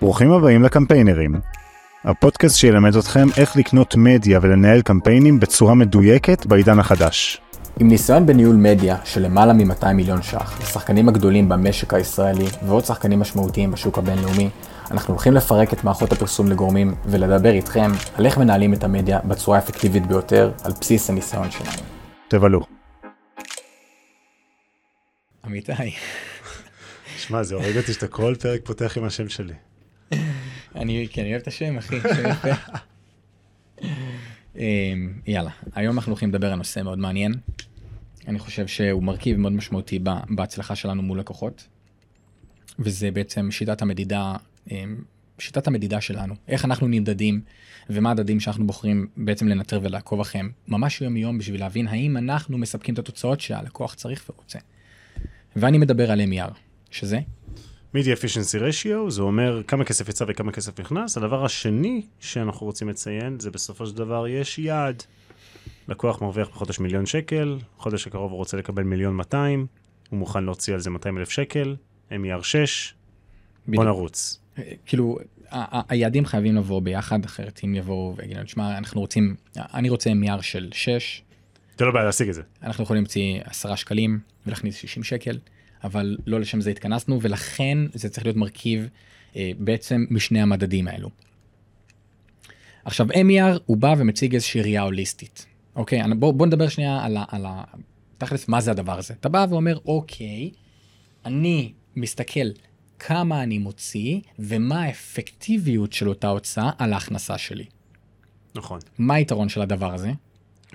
ברוכים הבאים לקמפיינרים, הפודקאסט שילמד אתכם איך לקנות מדיה ולנהל קמפיינים בצורה מדויקת בעידן החדש. עם ניסיון בניהול מדיה של למעלה מ-200 מיליון ש"ח, לשחקנים הגדולים במשק הישראלי ועוד שחקנים משמעותיים בשוק הבינלאומי, אנחנו הולכים לפרק את מערכות הפרסום לגורמים ולדבר איתכם על איך מנהלים את המדיה בצורה האפקטיבית ביותר על בסיס הניסיון שלנו. תבלו. אמיתי. שמע, זה הורג אותי שאתה כל פרק פותח עם השם שלי. אני, אוהב את השם, אחי, שם יפה. אמ, יאללה, היום אנחנו הולכים לדבר על נושא מאוד מעניין. אני חושב שהוא מרכיב מאוד משמעותי בהצלחה שלנו מול לקוחות. וזה בעצם שיטת המדידה, אמ, שיטת המדידה שלנו. איך אנחנו נמדדים ומה הדדים שאנחנו בוחרים בעצם לנטר ולעקוב אחריהם ממש יום יום בשביל להבין האם אנחנו מספקים את התוצאות שהלקוח צריך ורוצה. ואני מדבר על MER, שזה מידי אפישנסי רשיו, זה אומר כמה כסף יצא וכמה כסף נכנס. הדבר השני שאנחנו רוצים לציין, זה בסופו של דבר יש יעד. לקוח מרוויח בחודש מיליון שקל, חודש הקרוב הוא רוצה לקבל מיליון 200, הוא מוכן להוציא על זה 200 אלף שקל, MER 6, בוא. נרוץ. כאילו, ה- ה- היעדים חייבים לבוא ביחד, אחרת אם יבואו ויגידו, תשמע, אנחנו רוצים, אני רוצה MER של 6, זה לא בעיה להשיג את זה. אנחנו יכולים להוציא 10 שקלים ולהכניס 60 שקל, אבל לא לשם זה התכנסנו, ולכן זה צריך להיות מרכיב אה, בעצם משני המדדים האלו. עכשיו, MER הוא בא ומציג איזושהי ראייה הוליסטית. אוקיי, אני- בוא, בוא נדבר שנייה על ה... על ה... תכלס, מה זה הדבר הזה? אתה בא ואומר, אוקיי, אני מסתכל כמה אני מוציא ומה האפקטיביות של אותה הוצאה על ההכנסה שלי. נכון. מה היתרון של הדבר הזה?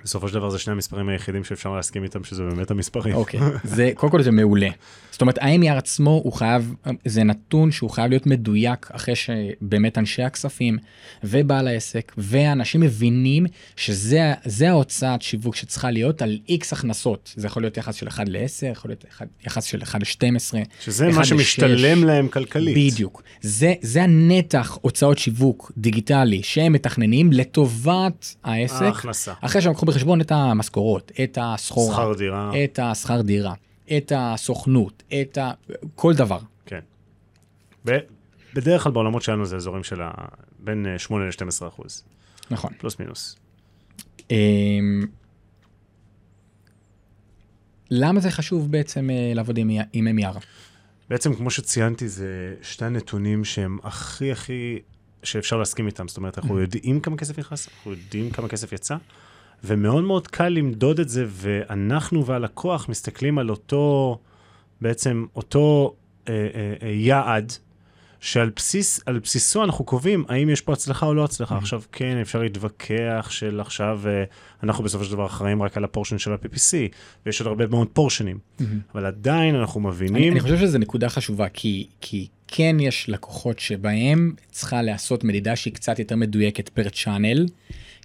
בסופו של דבר זה שני המספרים היחידים שאפשר להסכים איתם שזה באמת המספרים. אוקיי, זה, קודם כל זה מעולה. זאת אומרת, ה-MER עצמו הוא חייב, זה נתון שהוא חייב להיות מדויק אחרי שבאמת אנשי הכספים ובעל העסק ואנשים מבינים שזה זה ההוצאת שיווק שצריכה להיות על איקס הכנסות. זה יכול להיות יחס של 1 ל-10, יכול להיות יחס של 1 ל-12. שזה מה. שמשתלם להם כלכלית. בדיוק. זה, זה הנתח הוצאות שיווק דיגיטלי שהם מתכננים לטובת העסק, ההכנסה. אחרי שהם לקחו בחשבון את המשכורות, את הסחורה, שכר דירה. את השכר דירה, את הסוכנות, את ה... כל דבר. כן. ב- בדרך כלל בעולמות שלנו זה אזורים של ה... בין אה, 8 ל-12 אחוז, נכון. פלוס מינוס. אמ, למה זה חשוב בעצם אה, לעבוד עם, עם MER? בעצם, כמו שציינתי, זה שני הנתונים שהם הכי הכי, שאפשר להסכים איתם. זאת אומרת, אנחנו יודעים כמה כסף נכנס, אנחנו יודעים כמה כסף יצא, ומאוד מאוד קל למדוד את זה, ואנחנו והלקוח מסתכלים על אותו, בעצם אותו אה, אה, אה, יעד, שעל בסיס, בסיסו אנחנו קובעים האם יש פה הצלחה או לא הצלחה. עכשיו, כן, אפשר להתווכח של עכשיו, אה, אנחנו בסופו של דבר אחראים רק על הפורשן של ה-PPC, ויש עוד הרבה מאוד פורשנים, אבל עדיין אנחנו אני, מבינים... אני חושב שזו נקודה חשובה, כי, כי כן יש לקוחות שבהם צריכה להיעשות מדידה שהיא קצת יותר מדויקת פר צ'אנל,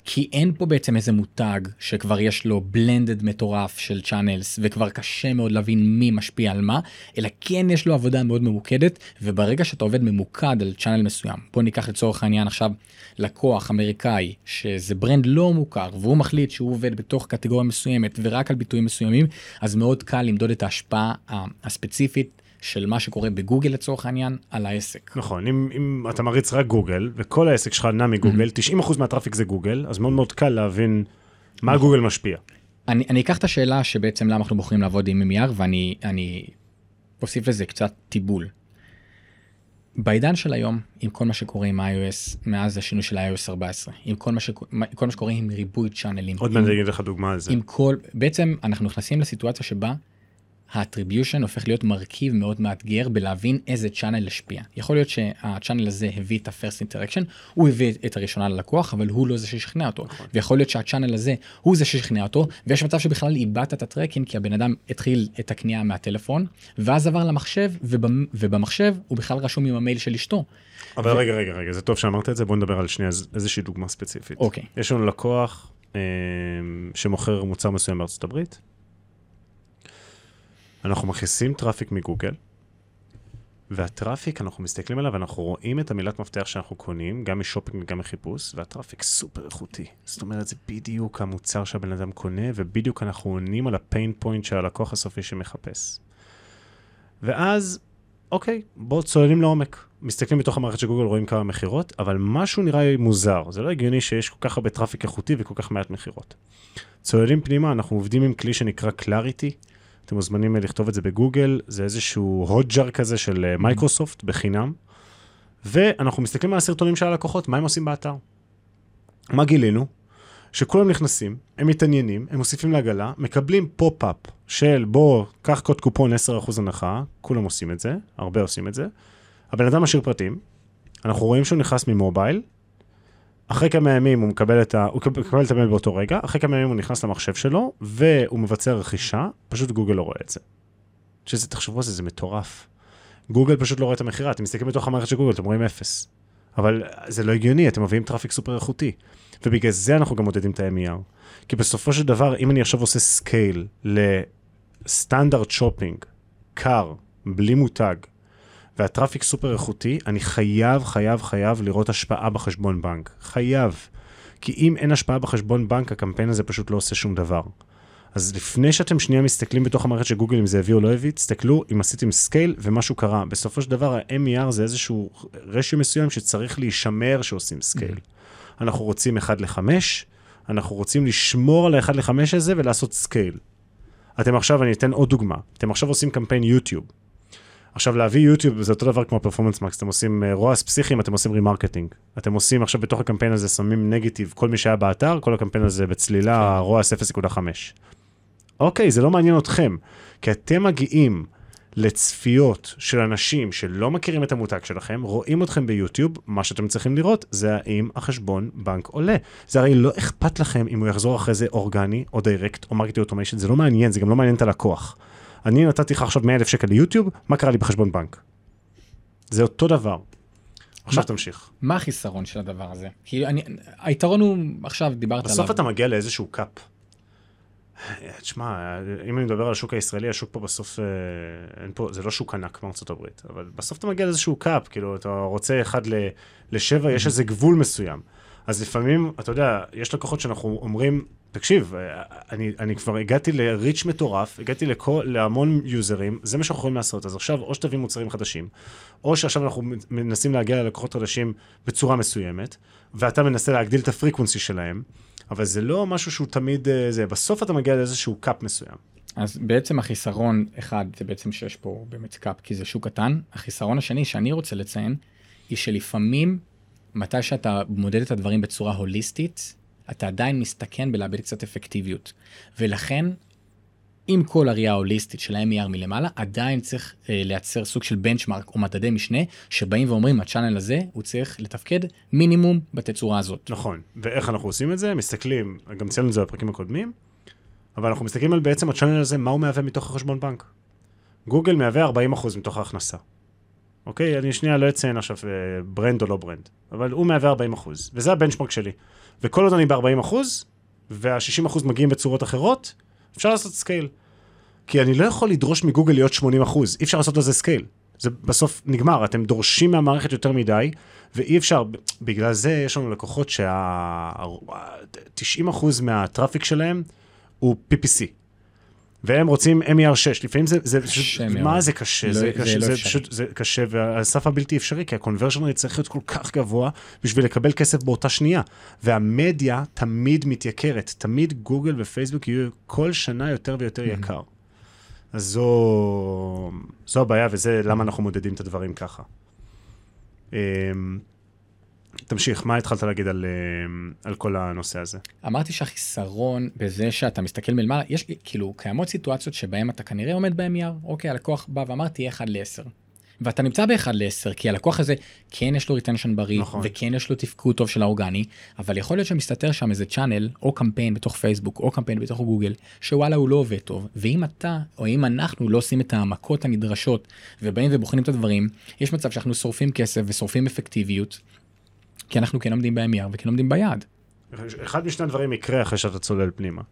כי אין פה בעצם איזה מותג שכבר יש לו blended מטורף של channels, וכבר קשה מאוד להבין מי משפיע על מה, אלא כן יש לו עבודה מאוד ממוקדת, וברגע שאתה עובד ממוקד על channel מסוים, בוא ניקח לצורך העניין עכשיו לקוח אמריקאי, שזה brand לא מוכר, והוא מחליט שהוא עובד בתוך קטגוריה מסוימת ורק על ביטויים מסוימים, אז מאוד קל למדוד את ההשפעה הספציפית של מה שקורה בגוגל לצורך העניין על העסק. נכון, אם, אם אתה מריץ רק גוגל, וכל העסק שלך נע מגוגל, 90% מה traffic זה גוגל, אז מאוד מאוד קל להבין מה גוגל משפיע. אני, אני אקח את השאלה שבעצם למה אנחנו בוחרים לעבוד עם MER ואני אני אוסיף לזה קצת טיבול. בעידן של היום, עם כל מה שקורה עם iOS, מאז השינוי של iOS 14, עם כל מה, שקו- מה- כל מה שקורה עם ריבוי צ'אנלים, עוד מעט אני אגיד לך דוגמה על זה. עם כל, בעצם אנחנו נכנסים לסיטואציה שבה ה attribution הופך להיות מרכיב מאוד מאתגר בלהבין איזה channel השפיע. יכול להיות שה channel הזה הביא את ה-first interaction, הוא הביא את הראשונה ללקוח, אבל הוא לא זה ששכנע אותו. ויכול להיות שה channel הזה הוא זה ששכנע אותו, ויש מצב שבכלל איבדת את ה tracking, כי הבן אדם התחיל את הקנייה מהטלפון, ואז עבר למחשב, ובמ- ובמחשב הוא בכלל רשום עם המייל של אשתו. אבל רגע, רגע, רגע, זה טוב שאמרת את זה, בוא נדבר על שנייה איז- איזושהי דוגמה ספציפית. אוקיי. יש לנו לקוח אה, שמוכר מוצר מסוים בארצות הברית, אנחנו מכניסים traffic מגוגל, וה traffic, אנחנו מסתכלים עליו, אנחנו רואים את המילת מפתח שאנחנו קונים, גם משופינג וגם מחיפוש, וה traffic סופר איכותי. זאת אומרת, זה בדיוק המוצר שהבן אדם קונה, ובדיוק אנחנו עונים על ה pain point של הלקוח הסופי שמחפש. ואז, אוקיי, בואו צוללים לעומק. מסתכלים בתוך המערכת של גוגל, רואים כמה מכירות, אבל משהו נראה מוזר. זה לא הגיוני שיש כל כך הרבה traffic איכותי וכל כך מעט מכירות. צוללים פנימה, אנחנו עובדים עם כלי שנקרא Clarity. אתם מוזמנים לכתוב את זה בגוגל, זה איזשהו Hotjar כזה של אה, מייקרוסופט בחינם. ואנחנו מסתכלים על הסרטונים של הלקוחות, מה הם עושים באתר. מה גילינו? שכולם נכנסים, הם מתעניינים, הם מוסיפים לעגלה, מקבלים pop-up של בוא, קח קוד קופון 10% הנחה, כולם עושים את זה, הרבה עושים את זה. הבן אדם משאיר פרטים, אנחנו רואים שהוא נכנס ממובייל, אחרי כמה ימים הוא מקבל את, ה... הוא מקבל את המייל באותו רגע, אחרי כמה ימים הוא נכנס למחשב שלו, והוא מבצע רכישה, פשוט גוגל לא רואה את זה. שזה, תחשבו על זה, זה מטורף. גוגל פשוט לא רואה את המכירה, אתם מסתכלים בתוך המערכת של גוגל, אתם רואים אפס. אבל זה לא הגיוני, אתם מביאים traffic סופר איכותי. ובגלל זה אנחנו גם מודדים את ה-MER. כי בסופו של דבר, אם אני עכשיו עושה scale ל standard shopping, קר, בלי מותג, וה traffic סופר איכותי, אני חייב, חייב, חייב לראות השפעה בחשבון בנק. חייב. כי אם אין השפעה בחשבון בנק, הקמפיין הזה פשוט לא עושה שום דבר. אז לפני שאתם שנייה מסתכלים בתוך המערכת של גוגל אם זה הביא או לא הביא, תסתכלו אם עשיתם scale ומשהו קרה. בסופו של דבר ה-MER זה איזשהו רשיו מסוים שצריך להישמר שעושים scale. Mm-hmm. אנחנו רוצים 1 ל-5, אנחנו רוצים לשמור על ה-1 ל-5 הזה ולעשות scale. אתם עכשיו, אני אתן עוד דוגמה, אתם עכשיו עושים קמפיין יוטיוב. עכשיו להביא יוטיוב זה אותו דבר כמו Performance Max, אתם עושים ROAS פסיכיים, אתם עושים remarketing. אתם עושים עכשיו בתוך הקמפיין הזה, שמים נגטיב, כל מי שהיה באתר, כל הקמפיין הזה בצלילה ROAS 0.5. אוקיי, זה לא מעניין אתכם, כי אתם מגיעים לצפיות של אנשים שלא מכירים את המותג שלכם, רואים אתכם ביוטיוב, מה שאתם צריכים לראות זה האם החשבון בנק עולה. זה הרי לא אכפת לכם אם הוא יחזור אחרי זה אורגני, או direct, או marketing automation, זה לא מעניין, זה גם לא מעניין את הלקוח. אני נתתי לך עכשיו 100 אלף שקל ליוטיוב, מה קרה לי בחשבון בנק? זה אותו דבר. עכשיו תמשיך. מה החיסרון של הדבר הזה? כי אני, היתרון הוא, עכשיו דיברת עליו. בסוף אתה מגיע לאיזשהו cap. תשמע, אם אני מדבר על השוק הישראלי, השוק פה בסוף, אה, אין פה, זה לא שוק ענק מארצות הברית, אבל בסוף אתה מגיע לאיזשהו cap, כאילו, אתה רוצה אחד לשבע, יש איזה גבול מסוים. אז לפעמים, אתה יודע, יש לקוחות שאנחנו אומרים, תקשיב, אה, אני, אני כבר הגעתי ל reach מטורף, הגעתי לכל, להמון יוזרים, זה מה שאנחנו יכולים לעשות. אז עכשיו, או שתביא מוצרים חדשים, או שעכשיו אנחנו מנסים להגיע ללקוחות חדשים בצורה מסוימת, ואתה מנסה להגדיל את ה frequency שלהם, אבל זה לא משהו שהוא תמיד אה, זה, בסוף אתה מגיע לאיזשהו cap מסוים. אז בעצם החיסרון, אחד, זה בעצם שיש פה באמת cap, כי זה שוק קטן. החיסרון השני שאני רוצה לציין, היא שלפעמים, מתי שאתה מודד את הדברים בצורה הוליסטית, אתה עדיין מסתכן בלאבד קצת אפקטיביות. ולכן, עם כל הראייה ההוליסטית של ה-MER מלמעלה, עדיין צריך אה, לייצר סוג של benchmark או מדדי משנה, שבאים ואומרים, ה channel הזה, הוא צריך לתפקד מינימום בתצורה הזאת. נכון, ואיך אנחנו עושים את זה? מסתכלים, גם ציינו את זה בפרקים הקודמים, אבל אנחנו מסתכלים על בעצם ה channel הזה, מה הוא מהווה מתוך החשבון בנק. גוגל מהווה 40% מתוך ההכנסה. אוקיי? אני שנייה לא אציין עכשיו אה, brand או לא brand, אבל הוא מהווה 40%, וזה ה benchmark שלי. וכל עוד אני ב-40%, וה-60% מגיעים בצורות אחרות, אפשר לעשות scale. כי אני לא יכול לדרוש מגוגל להיות 80 אחוז, אי אפשר לעשות לזה scale. זה בסוף נגמר, אתם דורשים מהמערכת יותר מדי, ואי אפשר, בגלל זה יש לנו לקוחות שה-90 אחוז מה traffic שלהם הוא PPC. והם רוצים MER 6, לפעמים זה, זה פשוט, מה זה קשה, לא, זה, קשה, זה, זה, פשוט, זה קשה, ועל סף הבלתי אפשרי, כי ה-conversion rate צריך להיות כל כך גבוה בשביל לקבל כסף באותה שנייה. והמדיה תמיד מתייקרת, תמיד גוגל ופייסבוק יהיו כל שנה יותר ויותר mm-hmm. יקר. אז זו, זו הבעיה, וזה למה אנחנו מודדים את הדברים ככה. אמ, תמשיך, מה התחלת להגיד על, אה, על כל הנושא הזה? אמרתי שהחיסרון בזה שאתה מסתכל מלמעלה, יש כאילו קיימות סיטואציות שבהן אתה כנראה עומד יער, אוקיי, הלקוח בא ואמר תהיה 1 ל-10. ואתה נמצא ב-1 ל-10, כי הלקוח הזה כן יש לו retention בריא, נכון. וכן יש לו תפקוד טוב של האורגני, אבל יכול להיות שמסתתר שם איזה channel, או קמפיין בתוך פייסבוק, או קמפיין בתוך גוגל, שוואלה הוא לא עובד טוב, ואם אתה, או אם אנחנו לא עושים את המכות הנדרשות, ובאים ובוחנים את הדברים, יש מצב שאנחנו שורפים כסף ושורפים אפקטיביות, כי אנחנו כן עומדים ב-MER וכן עומדים ביעד. אחד משני הדברים יקרה אחרי שאתה צולל פנימה.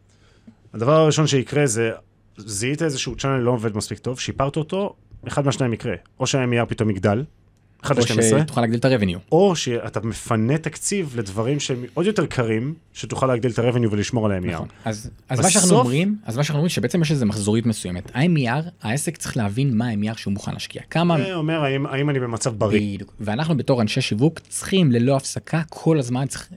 הדבר הראשון שיקרה זה, זיהית איזשהו צ'אנל לא עובד מספיק טוב, שיפרת אותו, אחד מהשניים יקרה. או שה-MER פתאום יגדל, 1 או ל-12, שתוכל להגדיל את ה-revenue. או שאתה מפנה תקציב לדברים שהם עוד יותר קרים, שתוכל להגדיל את ה-revenue ולשמור עליהם. נכון. אז, אז מה שאנחנו בסוף- אומרים, אז מה שאנחנו אומרים שבעצם יש איזה מחזוריות מסוימת. ה-MER, העסק צריך להבין מה ה-MER שהוא מוכן להשקיע. כמה, זה אומר האם, האם אני במצב בריא. בדיוק. ואנחנו בתור אנשי שיווק צריכים ללא הפסקה כל הזמן צריך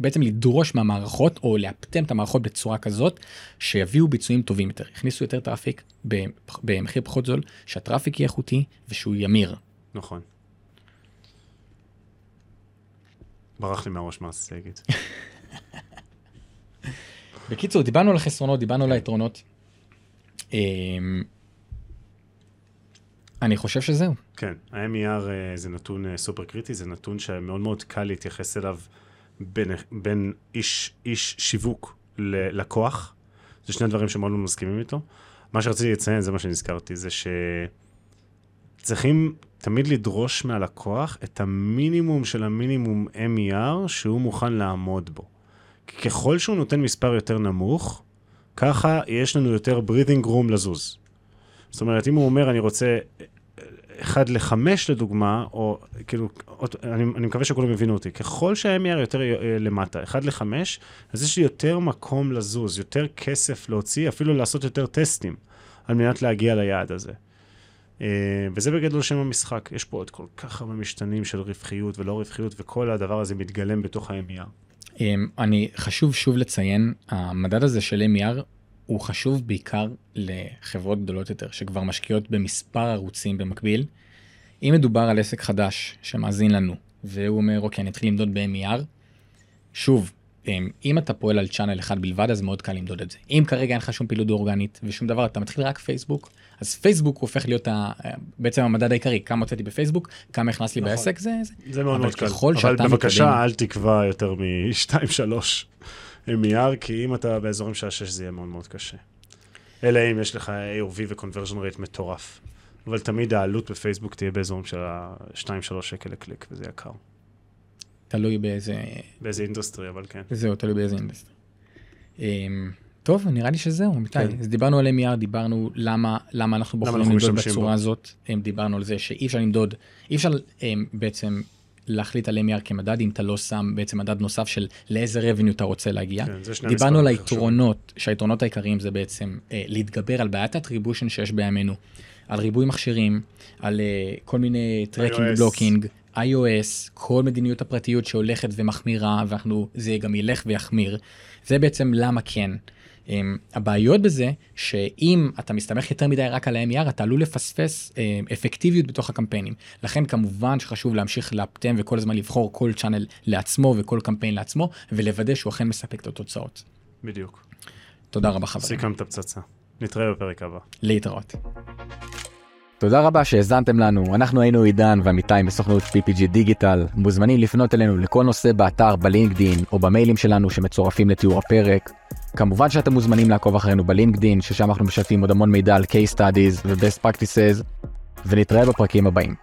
בעצם לדרוש מהמערכות או לאפטם את המערכות בצורה כזאת שיביאו ביצועים טובים יותר. יכניסו יותר traffic במחיר פחות זול, שה traffic יהיה איכותי ושהוא ימיר. נכון. ברח לי מהראש מה רציתי להגיד. בקיצור, דיברנו על החסרונות, דיברנו על היתרונות. אמ, אני חושב שזהו. כן, ה-MER אה, זה נתון אה, סופר קריטי, זה נתון שמאוד מאוד קל להתייחס אליו בין, בין איש, איש שיווק ללקוח. זה שני דברים שמאוד מאוד מסכימים איתו. מה שרציתי לציין, זה מה שנזכרתי, זה שצריכים תמיד לדרוש מהלקוח את המינימום של המינימום MER שהוא מוכן לעמוד בו. כי ככל שהוא נותן מספר יותר נמוך, ככה יש לנו יותר breathing room לזוז. זאת אומרת, אם הוא אומר, אני רוצה 1 ל-5 לדוגמה, או כאילו, אני, אני מקווה שכולם יבינו אותי, ככל שה-MER יותר אה, למטה, 1 ל-5, אז יש לי יותר מקום לזוז, יותר כסף להוציא, אפילו לעשות יותר טסטים, על מנת להגיע ליעד הזה. אה, וזה בגדול שם המשחק. יש פה עוד כל כך הרבה משתנים של רווחיות ולא רווחיות, וכל הדבר הזה מתגלם בתוך ה-MER. אמ, אני חשוב שוב לציין, המדד הזה של MER הוא חשוב בעיקר לחברות גדולות יותר שכבר משקיעות במספר ערוצים במקביל. אם מדובר על עסק חדש שמאזין לנו והוא אומר אוקיי אני אתחיל למדוד ב-MER, שוב, אם אתה פועל על צ'אנל אחד בלבד אז מאוד קל למדוד את זה. אם כרגע אין לך שום פעילות אורגנית ושום דבר אתה מתחיל רק פייסבוק אז פייסבוק הופך להיות ה, בעצם המדד העיקרי כמה הוצאתי בפייסבוק כמה הכנס לי נכון. בעסק זה, זה זה מאוד מאוד קל. ככל אבל בבקשה, מתקדם- אל תקבע יותר מ-2-3 MER, כי אם אתה באזורים של ה-6 זה יהיה מאוד מאוד קשה. אלא אם יש לך AOV ו-conversion rate מטורף. אבל תמיד העלות בפייסבוק תהיה באזורים של ה-2-3 שקל לקליק, וזה יקר. תלוי באיזה באיזה industry, אבל כן. זהו, תלוי באיזה industry. אמ, טוב, נראה לי שזהו, אמיתי. כן. אז דיברנו על MER, דיברנו למה, למה אנחנו בוחרים אנחנו למדוד בצורה בו. הזאת. אמ, דיברנו על זה שאי אפשר למדוד, אי אפשר אמ, בעצם להחליט על MER כמדד אם אתה לא שם בעצם מדד נוסף של לאיזה revenue אתה רוצה להגיע. כן, דיברנו על. היתרונות, שהיתרונות העיקריים זה בעצם אה, להתגבר על בעיית ה attribution שיש בימינו, על ריבוי מכשירים, על אה, כל מיני tracking. blocking, iOS, כל מדיניות הפרטיות שהולכת ומחמירה, ואנחנו, זה גם ילך ויחמיר. זה בעצם למה כן. Um, הבעיות בזה, שאם אתה מסתמך יותר מדי רק על ה-MER, אתה עלול לפספס um, אפקטיביות בתוך הקמפיינים. לכן כמובן שחשוב להמשיך לאפטם וכל הזמן לבחור כל צ'אנל לעצמו וכל קמפיין לעצמו, ולוודא שהוא אכן מספק את התוצאות. בדיוק. תודה רבה חברים. סיכמת פצצה. נתראה בפרק הבא. להתראות. תודה רבה שהאזנתם לנו, אנחנו היינו עידן ועמיתי מסוכנות PPG דיגיטל, מוזמנים לפנות אלינו לכל נושא באתר, בלינקדין או במיילים שלנו שמצורפים לתיאור הפרק. כמובן שאתם מוזמנים לעקוב אחרינו בלינקדין, ששם אנחנו משתפים עוד המון מידע על case studies ו-best practices, ונתראה בפרקים הבאים.